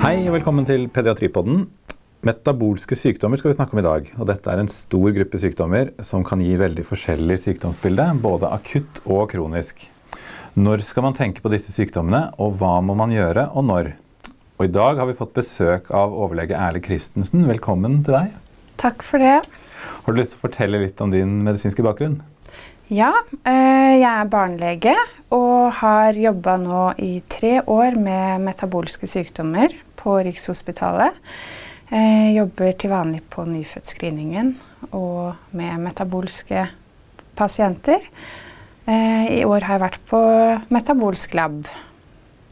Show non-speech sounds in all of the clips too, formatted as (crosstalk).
Hei og velkommen til Pediatripodden. Metabolske sykdommer skal vi snakke om i dag. og Dette er en stor gruppe sykdommer som kan gi veldig forskjellig sykdomsbilde, både akutt og kronisk. Når skal man tenke på disse sykdommene, og hva må man gjøre, og når? Og I dag har vi fått besøk av overlege Erle Christensen. Velkommen til deg. Takk for det. Har du lyst til å fortelle litt om din medisinske bakgrunn? Ja, jeg er barnelege og har jobba nå i tre år med metabolske sykdommer på Rikshospitalet. Jeg jobber til vanlig på nyfødtscreeningen og med metabolske pasienter. I år har jeg vært på metabolsk lab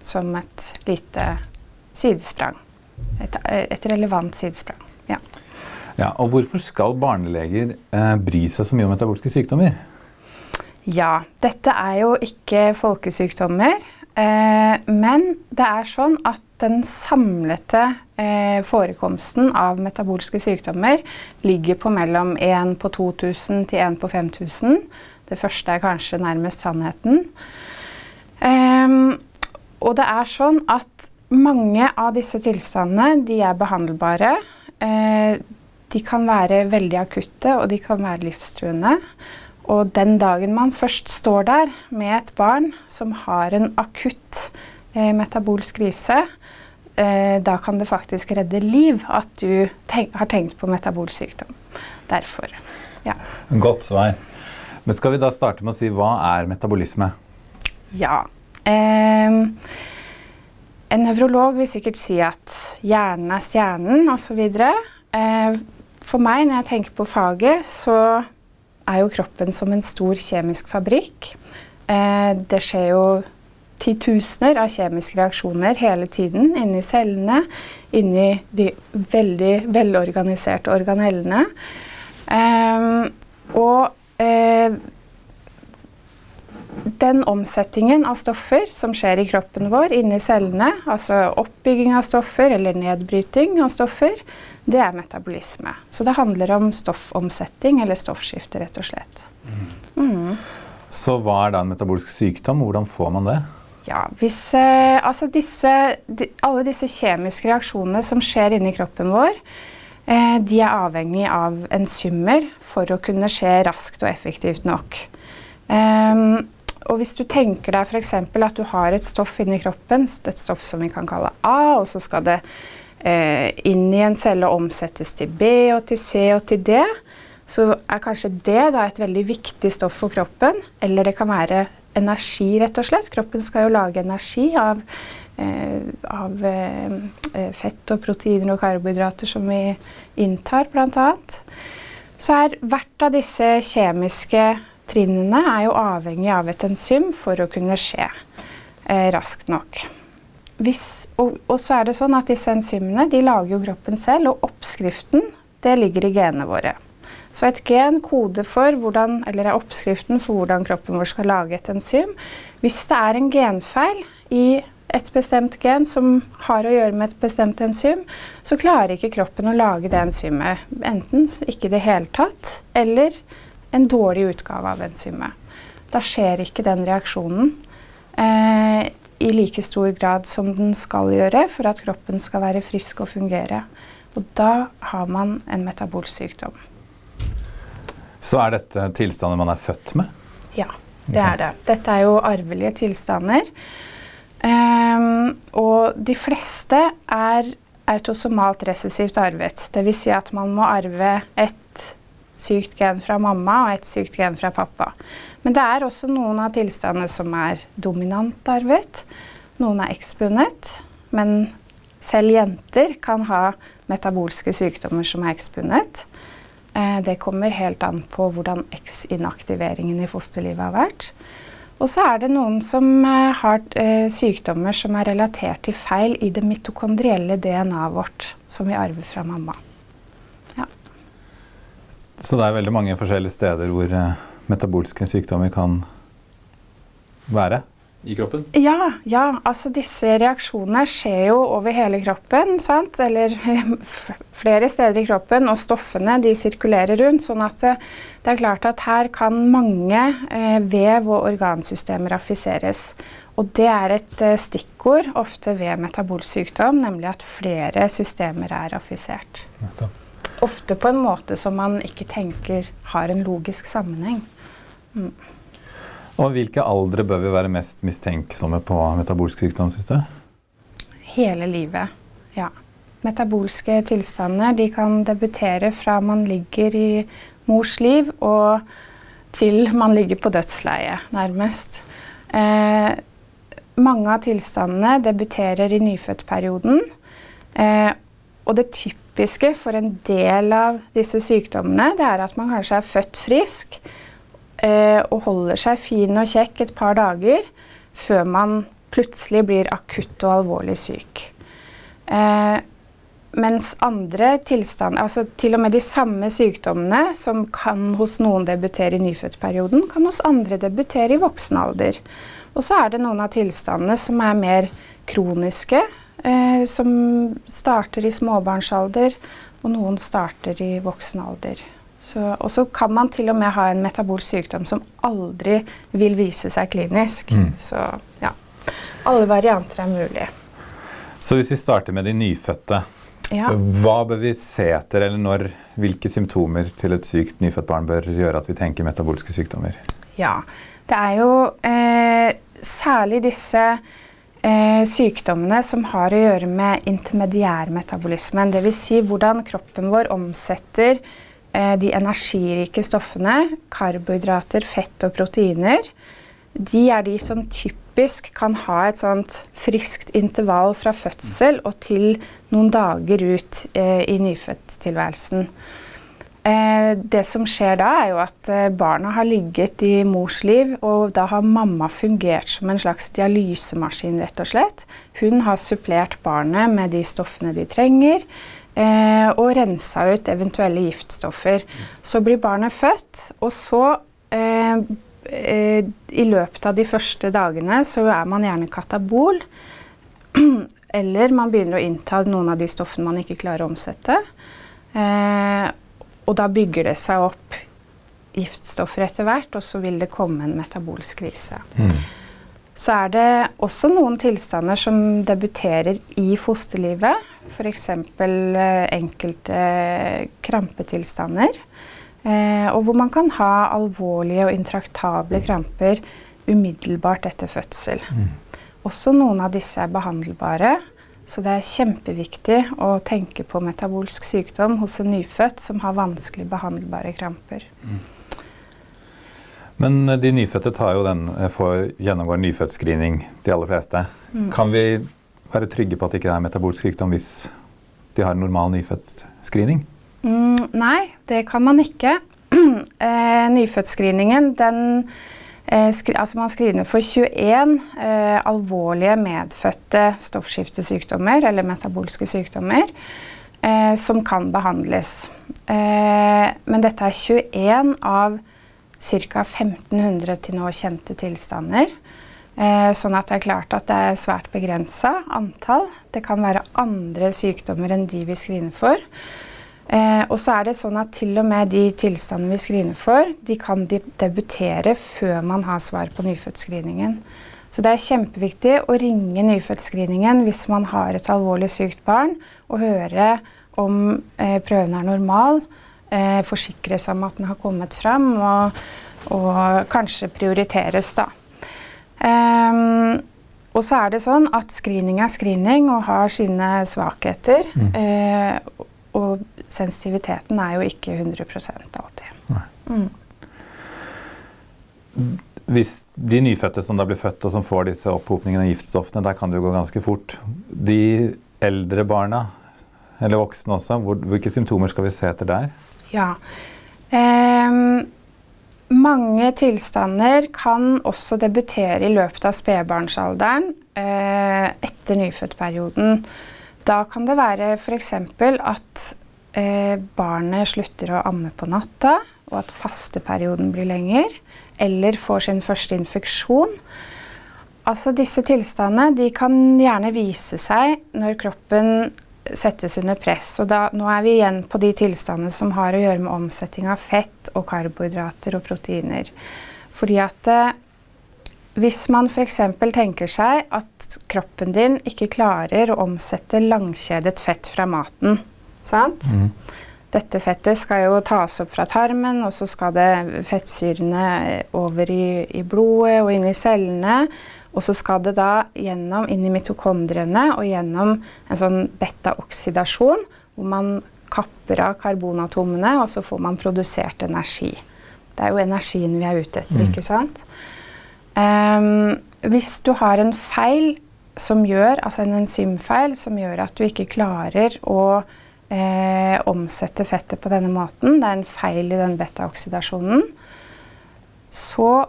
som et lite sidesprang. Et, et relevant sidesprang. Ja. ja. og hvorfor skal barneleger eh, bry seg så mye om metabolske sykdommer? Ja, dette er jo ikke folkesykdommer. Eh, men det er sånn at den samlete eh, forekomsten av metabolske sykdommer ligger på mellom 1 på 2000 til 1 på 5000. Det første er kanskje nærmest sannheten. Eh, og det er sånn at mange av disse tilstandene de er behandlbare. Eh, de kan være veldig akutte, og de kan være livstruende. Og den dagen man først står der med et barn som har en akutt eh, metabolsk krise, eh, da kan det faktisk redde liv at du tenk, har tenkt på metabolsk sykdom. Derfor. Ja. Godt svar. Men skal vi da starte med å si hva er metabolisme? Ja. Eh, en nevrolog vil sikkert si at hjernen er stjernen osv. Eh, for meg, når jeg tenker på faget, så er jo kroppen som en stor kjemisk fabrikk. Eh, det skjer jo titusener av kjemiske reaksjoner hele tiden inni cellene, inni de veldig velorganiserte organellene. Eh, og eh, den omsettingen av stoffer som skjer i kroppen vår, inni cellene, altså oppbygging av stoffer eller nedbryting av stoffer, det er metabolisme. Så det handler om stoffomsetting eller stoffskifte, rett og slett. Mm. Mm. Så hva er da en metabolsk sykdom? Hvordan får man det? Ja, hvis, eh, altså disse, de, alle disse kjemiske reaksjonene som skjer inni kroppen vår, eh, de er avhengig av enzymer for å kunne skje raskt og effektivt nok. Um, og hvis du tenker deg f.eks. at du har et stoff inni kroppen, et stoff som vi kan kalle A, og så skal det eh, inn i en celle og omsettes til B og til C og til D, så er kanskje det da et veldig viktig stoff for kroppen. Eller det kan være energi, rett og slett. Kroppen skal jo lage energi av, eh, av eh, fett og proteiner og karbohydrater som vi inntar, bl.a. Så er hvert av disse kjemiske trinnene er jo avhengig av et enzym for å kunne skje eh, raskt nok hvis, og, og, så er det sånn at disse enzymene de lager jo kroppen selv, og oppskriften det ligger i genene våre. Så et gen koder for hvordan, eller er oppskriften for hvordan kroppen vår skal lage et enzym. Hvis det er en genfeil i et bestemt gen som har å gjøre med et bestemt enzym, så klarer ikke kroppen å lage det enzymet. Enten ikke i det hele tatt, eller en dårlig utgave av enzymet. Da skjer ikke den reaksjonen. Eh, i like stor grad som den skal gjøre for at kroppen skal være frisk og fungere. Og da har man en metabolsk sykdom. Så er dette tilstander man er født med? Ja, det er det. Dette er jo arvelige tilstander. Um, og de fleste er autosomalt resessivt arvet. Dvs. Si at man må arve et sykt gen fra mamma og et sykt gen fra pappa. Men det er også noen av tilstandene som er dominant arvet. Noen er ekspunnet. Men selv jenter kan ha metabolske sykdommer som er ekspunnet. Eh, det kommer helt an på hvordan X-inaktiveringen i fosterlivet har vært. Og så er det noen som eh, har eh, sykdommer som er relatert til feil i det mitokondrielle DNA-et vårt, som vi arver fra mamma. Så det er veldig mange forskjellige steder hvor uh, metabolske sykdommer kan være? i kroppen? Ja, ja, altså disse reaksjonene skjer jo over hele kroppen. Sant? Eller (laughs) flere steder i kroppen, og stoffene de sirkulerer rundt. sånn at det, det er klart at her kan mange eh, vev- og organsystemer affiseres. Og det er et eh, stikkord ofte ved metabolsykdom, nemlig at flere systemer er affisert. Ofte på en måte som man ikke tenker har en logisk sammenheng. Mm. Og hvilke aldre bør vi være mest mistenksomme på metabolsk sykdom, syns du? Hele livet, ja. Metabolske tilstander de kan debutere fra man ligger i mors liv og til man ligger på dødsleiet, nærmest. Eh, mange av tilstandene debuterer i nyfødtperioden. Eh, og det typiske for en del av disse sykdommene det er at man kanskje er født frisk eh, og holder seg fin og kjekk et par dager før man plutselig blir akutt og alvorlig syk. Eh, mens andre tilstander, altså til og med de samme sykdommene som kan hos noen debutere i nyfødtperioden, kan hos andre debutere i voksen alder. Og så er det noen av tilstandene som er mer kroniske, eh, som starter i småbarnsalder, og noen starter i voksen alder. Og så kan man til og med ha en metabol sykdom som aldri vil vise seg klinisk. Mm. Så ja, alle varianter er mulig. Så hvis vi starter med de nyfødte, ja. hva bør vi se etter, eller når, hvilke symptomer til et sykt nyfødt barn bør gjøre at vi tenker metabolske sykdommer? Ja, det er jo eh, særlig disse sykdommene som har å gjøre med intermediærmetabolismen. Dvs. Si hvordan kroppen vår omsetter Eh, de energirike stoffene, karbohydrater, fett og proteiner, de er de som typisk kan ha et sånt friskt intervall fra fødsel og til noen dager ut eh, i nyfødttilværelsen. Eh, det som skjer da, er jo at eh, barna har ligget i mors liv, og da har mamma fungert som en slags dialysemaskin, rett og slett. Hun har supplert barnet med de stoffene de trenger eh, og rensa ut eventuelle giftstoffer. Så blir barnet født, og så I løpet av de første dagene så er man gjerne katabol. (clears throat) Eller man begynner å innta noen av de stoffene man ikke klarer å omsette. Og da bygger det seg opp giftstoffer etter hvert, og så vil det komme en metabolsk krise. Mm. Så er det også noen tilstander som debuterer i fosterlivet. F.eks. Eh, enkelte krampetilstander. Eh, og hvor man kan ha alvorlige og intraktable kramper umiddelbart etter fødsel. Mm. Også noen av disse er behandlbare. Så det er kjempeviktig å tenke på metabolsk sykdom hos en nyfødt som har vanskelig behandlbare kramper. Mm. Men eh, de nyfødte den, eh, får, gjennomgår nyfødtscreening, de aller fleste. Mm. Kan vi være trygge på at det ikke er metabolsk sykdom hvis de har normal nyfødtscreening? Mm, nei, det kan man ikke. (clears throat) eh, nyfødtscreeningen den altså Man screener for 21 eh, alvorlige medfødte stoffskiftesykdommer eller metabolske sykdommer eh, som kan behandles. men dette er 21 av ca. 1500 til nå kjente tilstander. Eh, sånn at det er klart at det er svært begrensa antall. Det kan være andre sykdommer enn de vi screener for. Eh, og så er det sånn at til og med de tilstandene vi screener for, de kan debutere før man har svar på nyfødtscreeningen. Så det er kjempeviktig å ringe nyfødtscreeningen hvis man har et alvorlig sykt barn, og høre om eh, prøven er normal eh, forsikre seg om at den har kommet frem, og, og kanskje prioriteres, da. Um, og så er det sånn at screening er screening og har sine svakheter. Mm. Eh, og sensitiviteten er jo ikke 100 alltid. Mm. Hvis de nyfødte som da blir født og som får disse opphopningene av giftstoffene, der kan det jo gå ganske fort. De eldre barna, eller voksne også, hvor, hvilke symptomer skal vi se etter der? Ja. Eh, mange tilstander kan også debutere i løpet av spedbarnsalderen eh, etter nyfødtperioden. Da kan det være f.eks. at eh, barnet slutter å amme på natta, og at fasteperioden blir lenger, eller får sin første infeksjon. Altså disse tilstandene de kan gjerne vise seg når kroppen settes under press. Og da, nå er vi igjen på de tilstandene som har å gjøre med omsetting av fett og karbohydrater og proteiner. Fordi at eh, hvis man f.eks. tenker seg at kroppen din ikke klarer å omsette langkjedet fett fra maten, sant? Mm. Dette fettet skal jo tas opp fra tarmen, og så skal det fettsyrene over i, i blodet og inn i cellene. Og så skal det da gjennom inn i mitokondriene og gjennom en sånn beta-oksidasjon, hvor man kapper av karbonatomene, og så får man produsert energi. Det er jo energien vi er ute etter, mm. ikke sant? Um, hvis du har en feil som gjør, altså en enzymfeil som gjør at du ikke klarer å eh, omsette fettet på denne måten, det er en feil i den beta-oksidasjonen, så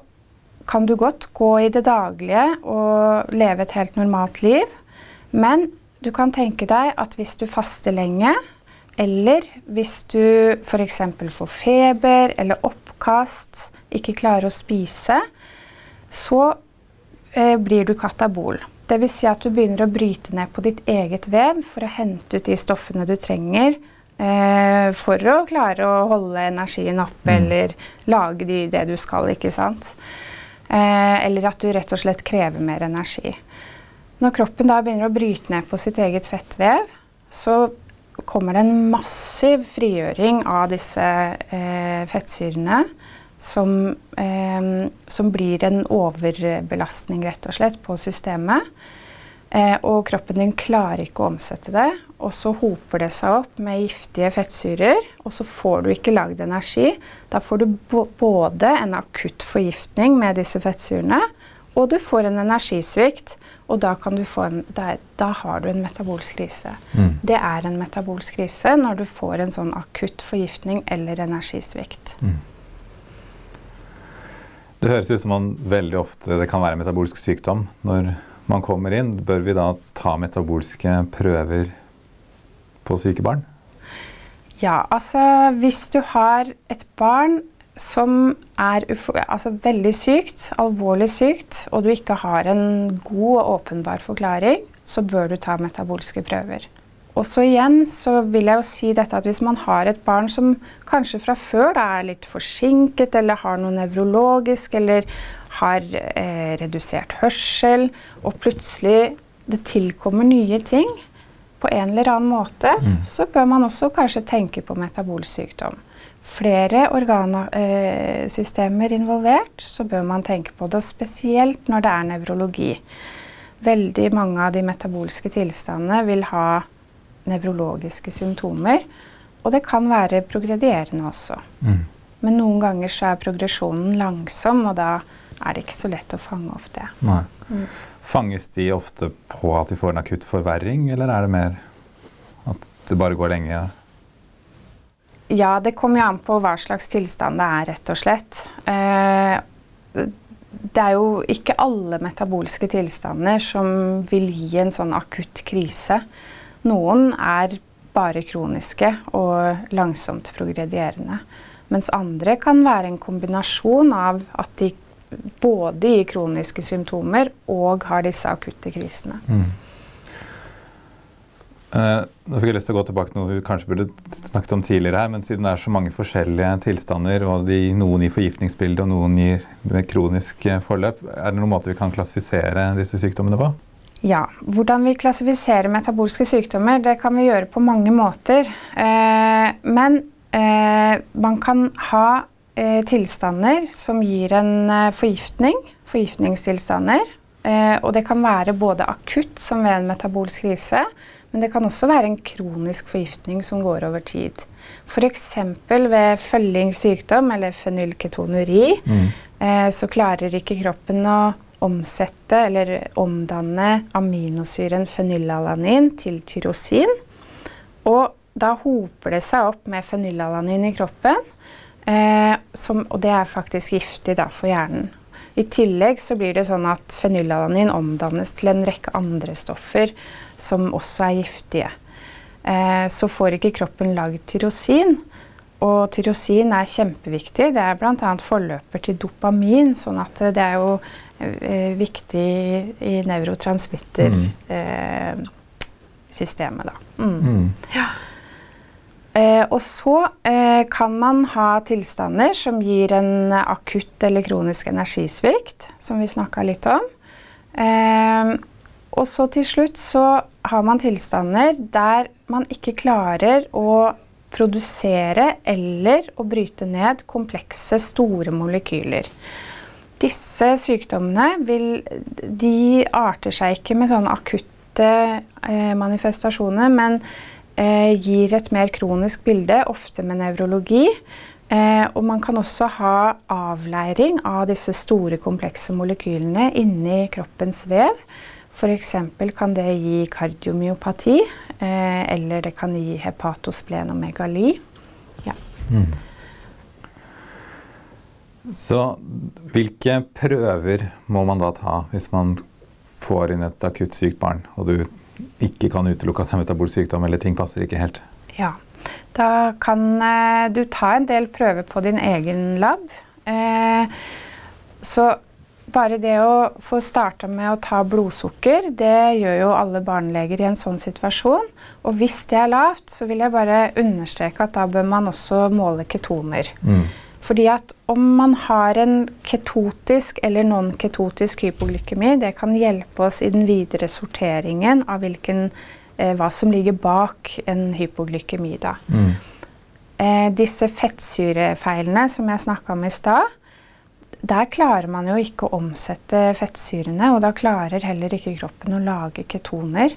kan du godt gå i det daglige og leve et helt normalt liv. Men du kan tenke deg at hvis du faster lenge, eller hvis du f.eks. får feber eller oppkast, ikke klarer å spise, så eh, blir du katabol. Dvs. Si at du begynner å bryte ned på ditt eget vev for å hente ut de stoffene du trenger eh, for å klare å holde energien oppe mm. eller lage de, det du skal, ikke sant. Eh, eller at du rett og slett krever mer energi. Når kroppen da begynner å bryte ned på sitt eget fettvev, så kommer det en massiv frigjøring av disse eh, fettsyrene som, eh, som, blir en overbelastning rett og slett på systemet. Eh, og kroppen din klarer ikke å omsette det. Og så hoper det seg opp med giftige fettsyrer, og så får du ikke lagd energi. Da får du både en akutt forgiftning med disse fettsyrene, og du får en energisvikt. Og da, en, da, da har du en metabolsk krise. Mm. Det er en metabolsk krise når du får en sånn akutt forgiftning eller energisvikt. Mm. Det høres ut som man veldig ofte det kan være metabolsk sykdom. Når man kommer inn, bør vi da ta metabolske prøver på syke barn? Ja, altså hvis du har et barn som er altså, veldig sykt, alvorlig sykt, og du ikke har en god og åpenbar forklaring, så bør du ta metabolske prøver. Og så igjen så vil jeg jo si dette at hvis man har et barn som kanskje fra før da, er litt forsinket, eller har noe nevrologisk, eller har eh, redusert hørsel, og plutselig det tilkommer nye ting på en eller annen måte, mm. så bør man også kanskje tenke på metabolsykdom. Flere organsystemer eh, involvert, så bør man tenke på det. Og spesielt når det er nevrologi. Veldig mange av de metabolske tilstandene vil ha nevrologiske symptomer. Og det kan være progredierende også. Mm. Men noen ganger så er progresjonen langsom, og da er det ikke så lett å fange opp det. Mm. Fanges de ofte på at de får en akutt forverring, eller er det mer at det bare går lenge? Ja, det kommer jo an på hva slags tilstand det er, rett og slett. Eh, det er jo ikke alle metabolske tilstander som vil gi en sånn akutt krise. Noen er bare kroniske og langsomt progredierende. Mens andre kan være en kombinasjon av at de både gir kroniske symptomer og har disse akutte krisene. Mm. Uh, nå fikk jeg lyst til å gå tilbake til noe vi kanskje burde snakket om tidligere her, men siden det er så mange forskjellige tilstander, og de, noen gir forgiftningsbilde og noen gir kronisk forløp, er det noen måte vi kan klassifisere disse sykdommene på? Ja, Hvordan vi klassifiserer metabolske sykdommer, det kan vi gjøre på mange måter. Eh, men eh, man kan ha eh, tilstander som gir en eh, forgiftning, forgiftningstilstander. Eh, og det kan være både akutt, som ved en metabolsk krise, men det kan også være en kronisk forgiftning som går over tid. F.eks. ved følgingssykdom eller fenylketonuri, mm. Eh, så klarer ikke kroppen å omsette eller omdanne aminosyren fenylalanin til tyrosin. Og da hoper det seg opp med fenylalanin i kroppen, eh, som, og det er faktisk giftig da, for hjernen. I tillegg så blir det sånn at fenylalanin omdannes til en rekke andre stoffer som også er giftige. Eh, så får ikke kroppen lagd tyrosin. Og tyrosin er kjempeviktig. Det er bl.a. forløper til dopamin, sånn at det er jo eh, viktig i nevrotransmittersystemet, eh, da. Mm. Mm. Ja. Eh, og så eh, kan man ha tilstander som gir en akutt eller kronisk energisvikt, som vi snakka litt om. Eh, og så til slutt så har man tilstander der man ikke klarer å produsere eller å bryte ned komplekse, store molekyler. Disse sykdommene vil, de arter seg ikke med sånne akutte eh, manifestasjoner, men eh, gir et mer kronisk bilde, ofte med nevrologi. Eh, og man kan også ha avleiring av disse store, komplekse molekylene inni kroppens vev. F.eks. kan det gi kardiomyopati, eh, eller det kan gi hepatosplenomegali. Ja. Mm. Så hvilke prøver må man da ta hvis man får inn et akutt sykt barn, og du ikke kan utelukke at det er metabolsk sykdom, eller ting passer ikke helt? Ja, da kan eh, du ta en del prøver på din egen lab. Eh, så bare det å få starta med å ta blodsukker, det gjør jo alle barneleger i en sånn situasjon. Og hvis det er lavt, så vil jeg bare understreke at da bør man også måle ketoner. Mm. Fordi at om man har en ketotisk eller non-ketotisk hypoglykemi, det kan hjelpe oss i den videre sorteringen av hvilken, eh, hva som ligger bak en hypoglykemi. Da. Mm. Eh, disse fettsyrefeilene som jeg snakka om i stad, der klarer man jo ikke å omsette fettsyrene, og da klarer heller ikke kroppen å lage ketoner.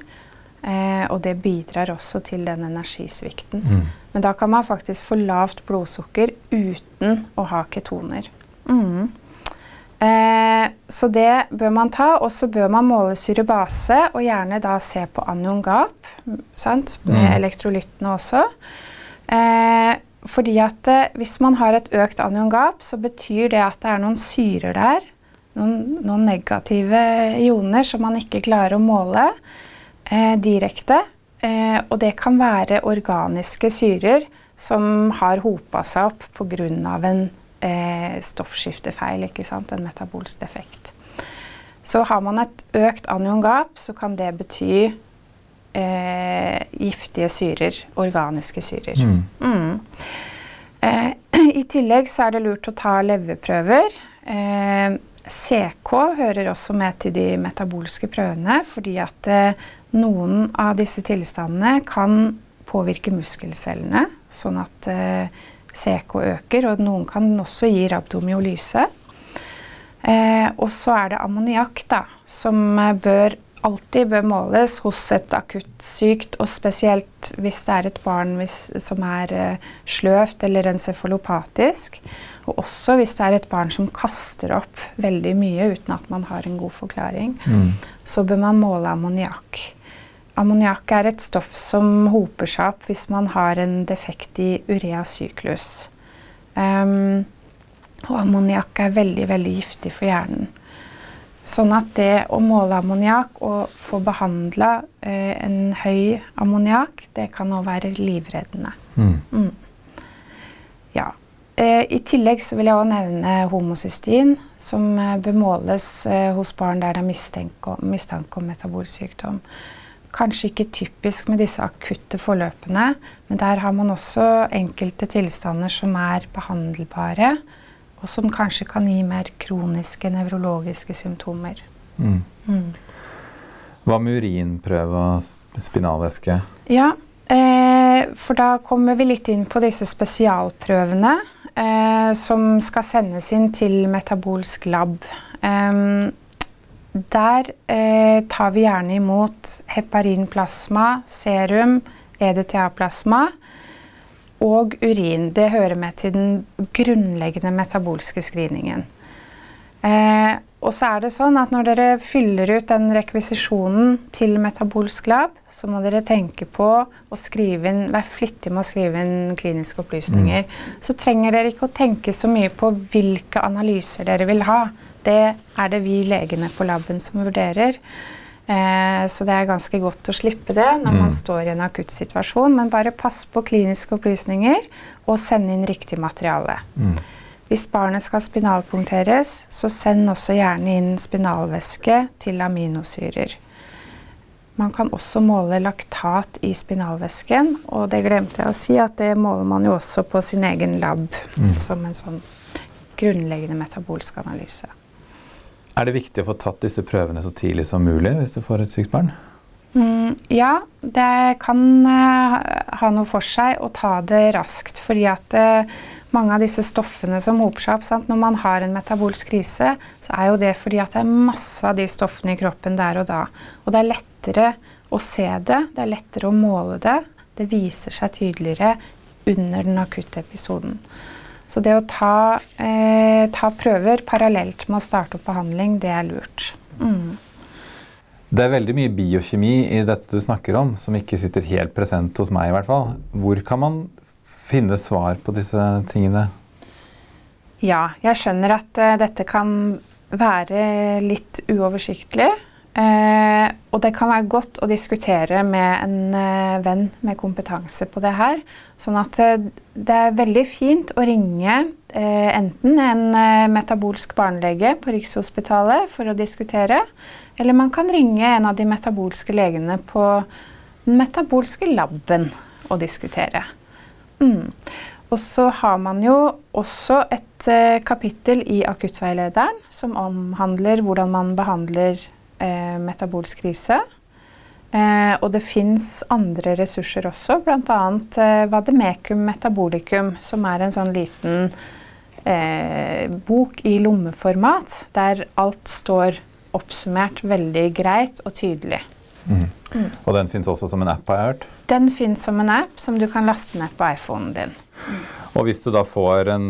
Eh, og det bidrar også til den energisvikten. Mm. Men da kan man faktisk få lavt blodsukker uten å ha ketoner. Mm. Eh, så det bør man ta. Og så bør man måle syrebase, og gjerne da se på anion gap sant? med mm. elektrolyttene også. Eh, fordi at eh, Hvis man har et økt aniongap, så betyr det at det er noen syrer der, noen, noen negative ioner som man ikke klarer å måle eh, direkte. Eh, og det kan være organiske syrer som har hopa seg opp pga. en eh, stoffskiftefeil, en metabolsk defekt. Så har man et økt aniongap, så kan det bety eh, giftige syrer, organiske syrer. Mm. Mm. Tillegg så er det lurt å ta leverprøver. Eh, CK hører også med til de metabolske prøvene, fordi at eh, noen av disse tilstandene kan påvirke muskelcellene, sånn at eh, CK øker, og noen kan også gi rabdomyolyse. Eh, og så er det ammoniakk, som eh, bør alltid bør måles hos et akutt sykt, og spesielt hvis det er et barn hvis, som er uh, sløvt eller encefalopatisk. Og også hvis det er et barn som kaster opp veldig mye uten at man har en god forklaring. Mm. Så bør man måle ammoniakk. Ammoniakk er et stoff som hoper seg opp hvis man har en defekt i ureasyklus. Um, og ammoniakk er veldig, veldig giftig for hjernen. Sånn at det å måle ammoniakk og få behandla eh, en høy ammoniakk, det kan òg være livreddende. Mm. Mm. Ja. Eh, I tillegg så vil jeg òg nevne homocystin, som eh, bør måles eh, hos barn der det er mistanke, mistanke om metabolsykdom. Kanskje ikke typisk med disse akutte forløpene, men der har man også enkelte tilstander som er behandelbare og som kanskje kan gi mer kroniske nevrologiske symptomer. Mm. Mm. Hva med urinprøve og spinalvæske? Ja, eh, for da kommer vi litt inn på disse spesialprøvene eh, som skal sendes inn til metabolsk lab. Eh, der eh, tar vi gjerne imot heparinplasma, serum, EDTA-plasma og urin. Det hører med til den grunnleggende metabolske screeningen. Eh, og så er det sånn at når dere fyller ut den rekvisisjonen til metabolsk lab, så må dere tenke på å skrive inn, være flittig med å skrive inn kliniske opplysninger. Mm. Så trenger dere ikke å tenke så mye på hvilke analyser dere vil ha. Det er det vi legene på laben som vurderer. Eh, så det er ganske godt å slippe det når man Mm. står i en akutt situasjon. Men bare pass på kliniske opplysninger og send inn riktig materiale. Mm. Hvis barnet skal spinalpunkteres, så send også gjerne inn spinalvæske til aminosyrer. Man kan også måle laktat i spinalvæsken, og det glemte jeg å si at det måler man jo også på sin egen lab Mm. som en sånn grunnleggende metabolsk analyse. Er det viktig å få tatt disse prøvene så tidlig som mulig hvis du får et sykt barn? Mm, ja, det kan eh, ha noe for seg å ta det raskt. Fordi at eh, mange av disse stoffene som hoper seg opp sant? Når man har en metabolsk krise, så er jo det fordi at det er masse av de stoffene i kroppen der og da. Og det er lettere å se det, det er lettere å måle det. Det viser seg tydeligere under den akutte episoden. Så det å ta, eh, ta prøver parallelt med å starte opp behandling, det er lurt. Mm. Det er veldig mye biokjemi i dette du snakker om, som ikke sitter helt present hos meg i hvert fall. Hvor kan man finne svar på disse tingene? Ja, jeg skjønner at uh, dette kan være litt uoversiktlig. Eh, og det kan være godt å diskutere med en eh, venn med kompetanse på det her. Sånn at eh, det er veldig fint å ringe enten en metabolsk barnelege på Rikshospitalet for å diskutere, eller man kan ringe en av de metabolske legene på den metabolske laben og diskutere. Mm. Og så har man jo også et kapittel i akuttveilederen som omhandler hvordan man behandler eh, metabolsk krise. Eh, og det fins andre ressurser også, bl.a. Eh, Vademecum metabolicum, som er en sånn liten eh, bok i lommeformat, der alt står oppsummert veldig greit og tydelig. Mm. Og den fins også som en app, har jeg hørt. Den fins som en app som du kan laste ned på iPhonen din. Og hvis du da får en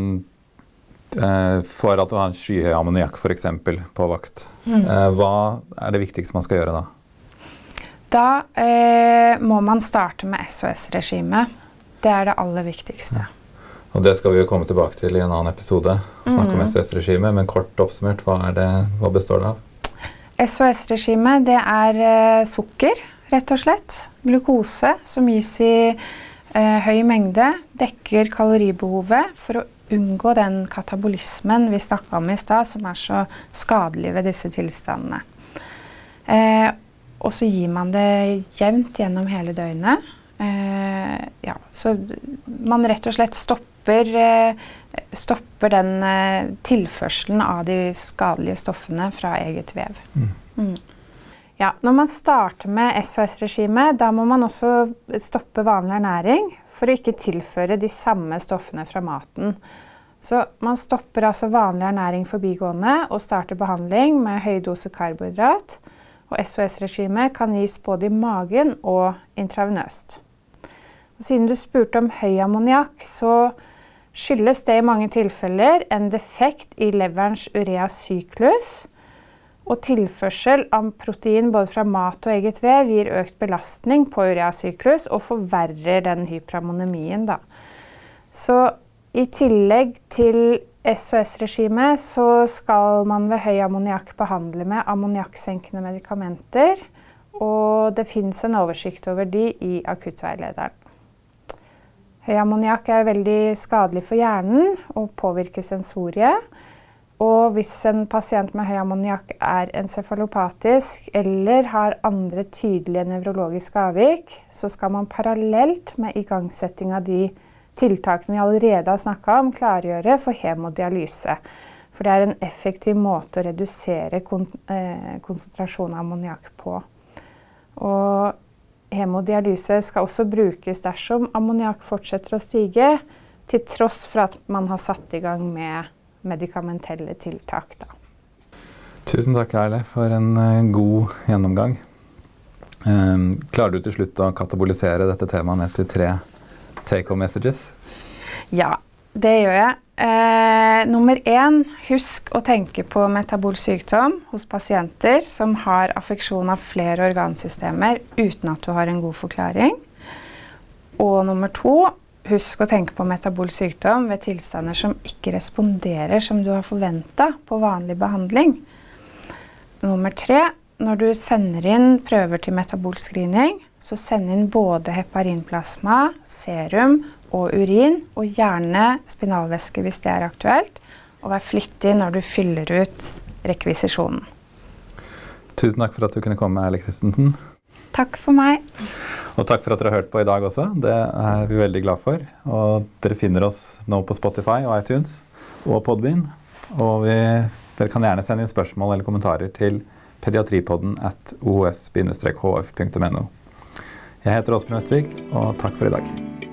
eh, får at du har en skyhøy ammoniakk f.eks. på vakt, Mm. hva er det viktigste man skal gjøre da? Da eh, må man starte med SOS-regimet. Det er det aller viktigste. Og det skal vi jo komme tilbake til i en annen episode. Snakke om Mhm. SOS-regimet, men kort oppsummert, hva, det, hva består det av? SOS-regimet det er eh, sukker, rett og slett. Glukose som gis i eh, høy mengde. Dekker kaloribehovet for å unngå den katabolismen vi snakka om i stad, som er så skadelig ved disse tilstandene. Eh, og så gir man det jevnt gjennom hele døgnet. Eh, ja, så man rett og slett stopper, eh, stopper den eh, tilførselen av de skadelige stoffene fra eget vev. Mm. Ja, når man starter med SOS-regimet, da må man også stoppe vanlig ernæring for å ikke tilføre de samme stoffene fra maten. Så man stopper altså vanlig ernæring forbigående og starter behandling med høy dose karbohydrat. Og SOS-regimet kan gis både i magen og intravenøst. Og siden du spurte om høy ammoniakk, så skyldes det i mange tilfeller en defekt i leverens ureasyklus. Og tilførsel av protein både fra mat og eget vev gir økt belastning på ureasyklus og forverrer den hyperammonemien. Så i tillegg til SOS-regimet så skal man ved høy ammoniakk behandle med ammoniakksenkende medikamenter. Og det fins en oversikt over de i akuttveilederen. Høy ammoniakk er veldig skadelig for hjernen og påvirker sensoriet. Og hvis en pasient med høy ammoniakk er encefalopatisk eller har andre tydelige nevrologiske avvik, så skal man parallelt med igangsetting av de tiltakene vi allerede har snakka om, klargjøre for hemodialyse. For det er en effektiv måte å redusere kon eh, konsentrasjonen av ammoniakk på. Og hemodialyse skal også brukes dersom ammoniakk fortsetter å stige, til tross for at man har satt i gang med medikamentelle tiltak. Da. Tusen takk, Erle, for en eh, god gjennomgang. Um, klarer du til slutt å katabolisere dette temaet ned til tre take home messages? Ja, det gjør jeg. Eh, nummer én, husk å tenke på metabolsk sykdom hos pasienter som har affeksjon av flere organsystemer uten at du har en god forklaring. Og nummer to, husk å tenke på metabolsk sykdom ved tilstander som ikke responderer som du har forventa på vanlig behandling. Nummer tre, når du sender inn prøver til metabolscreening, så send inn både heparinplasma, serum og urin, og gjerne spinalvæske hvis det er aktuelt. Og vær flittig når du fyller ut rekvisisjonen. Tusen takk for at du kunne komme, Erle Christensen. Takk for meg. Og takk for at dere har hørt på i dag også. Det er vi veldig glad for. Og dere finner oss nå på Spotify og iTunes og Podbean. Og vi, dere kan gjerne sende inn spørsmål eller kommentarer til pediatripodden at os-hf.no. Jeg heter Åsbjørn Østvik, og takk for i dag.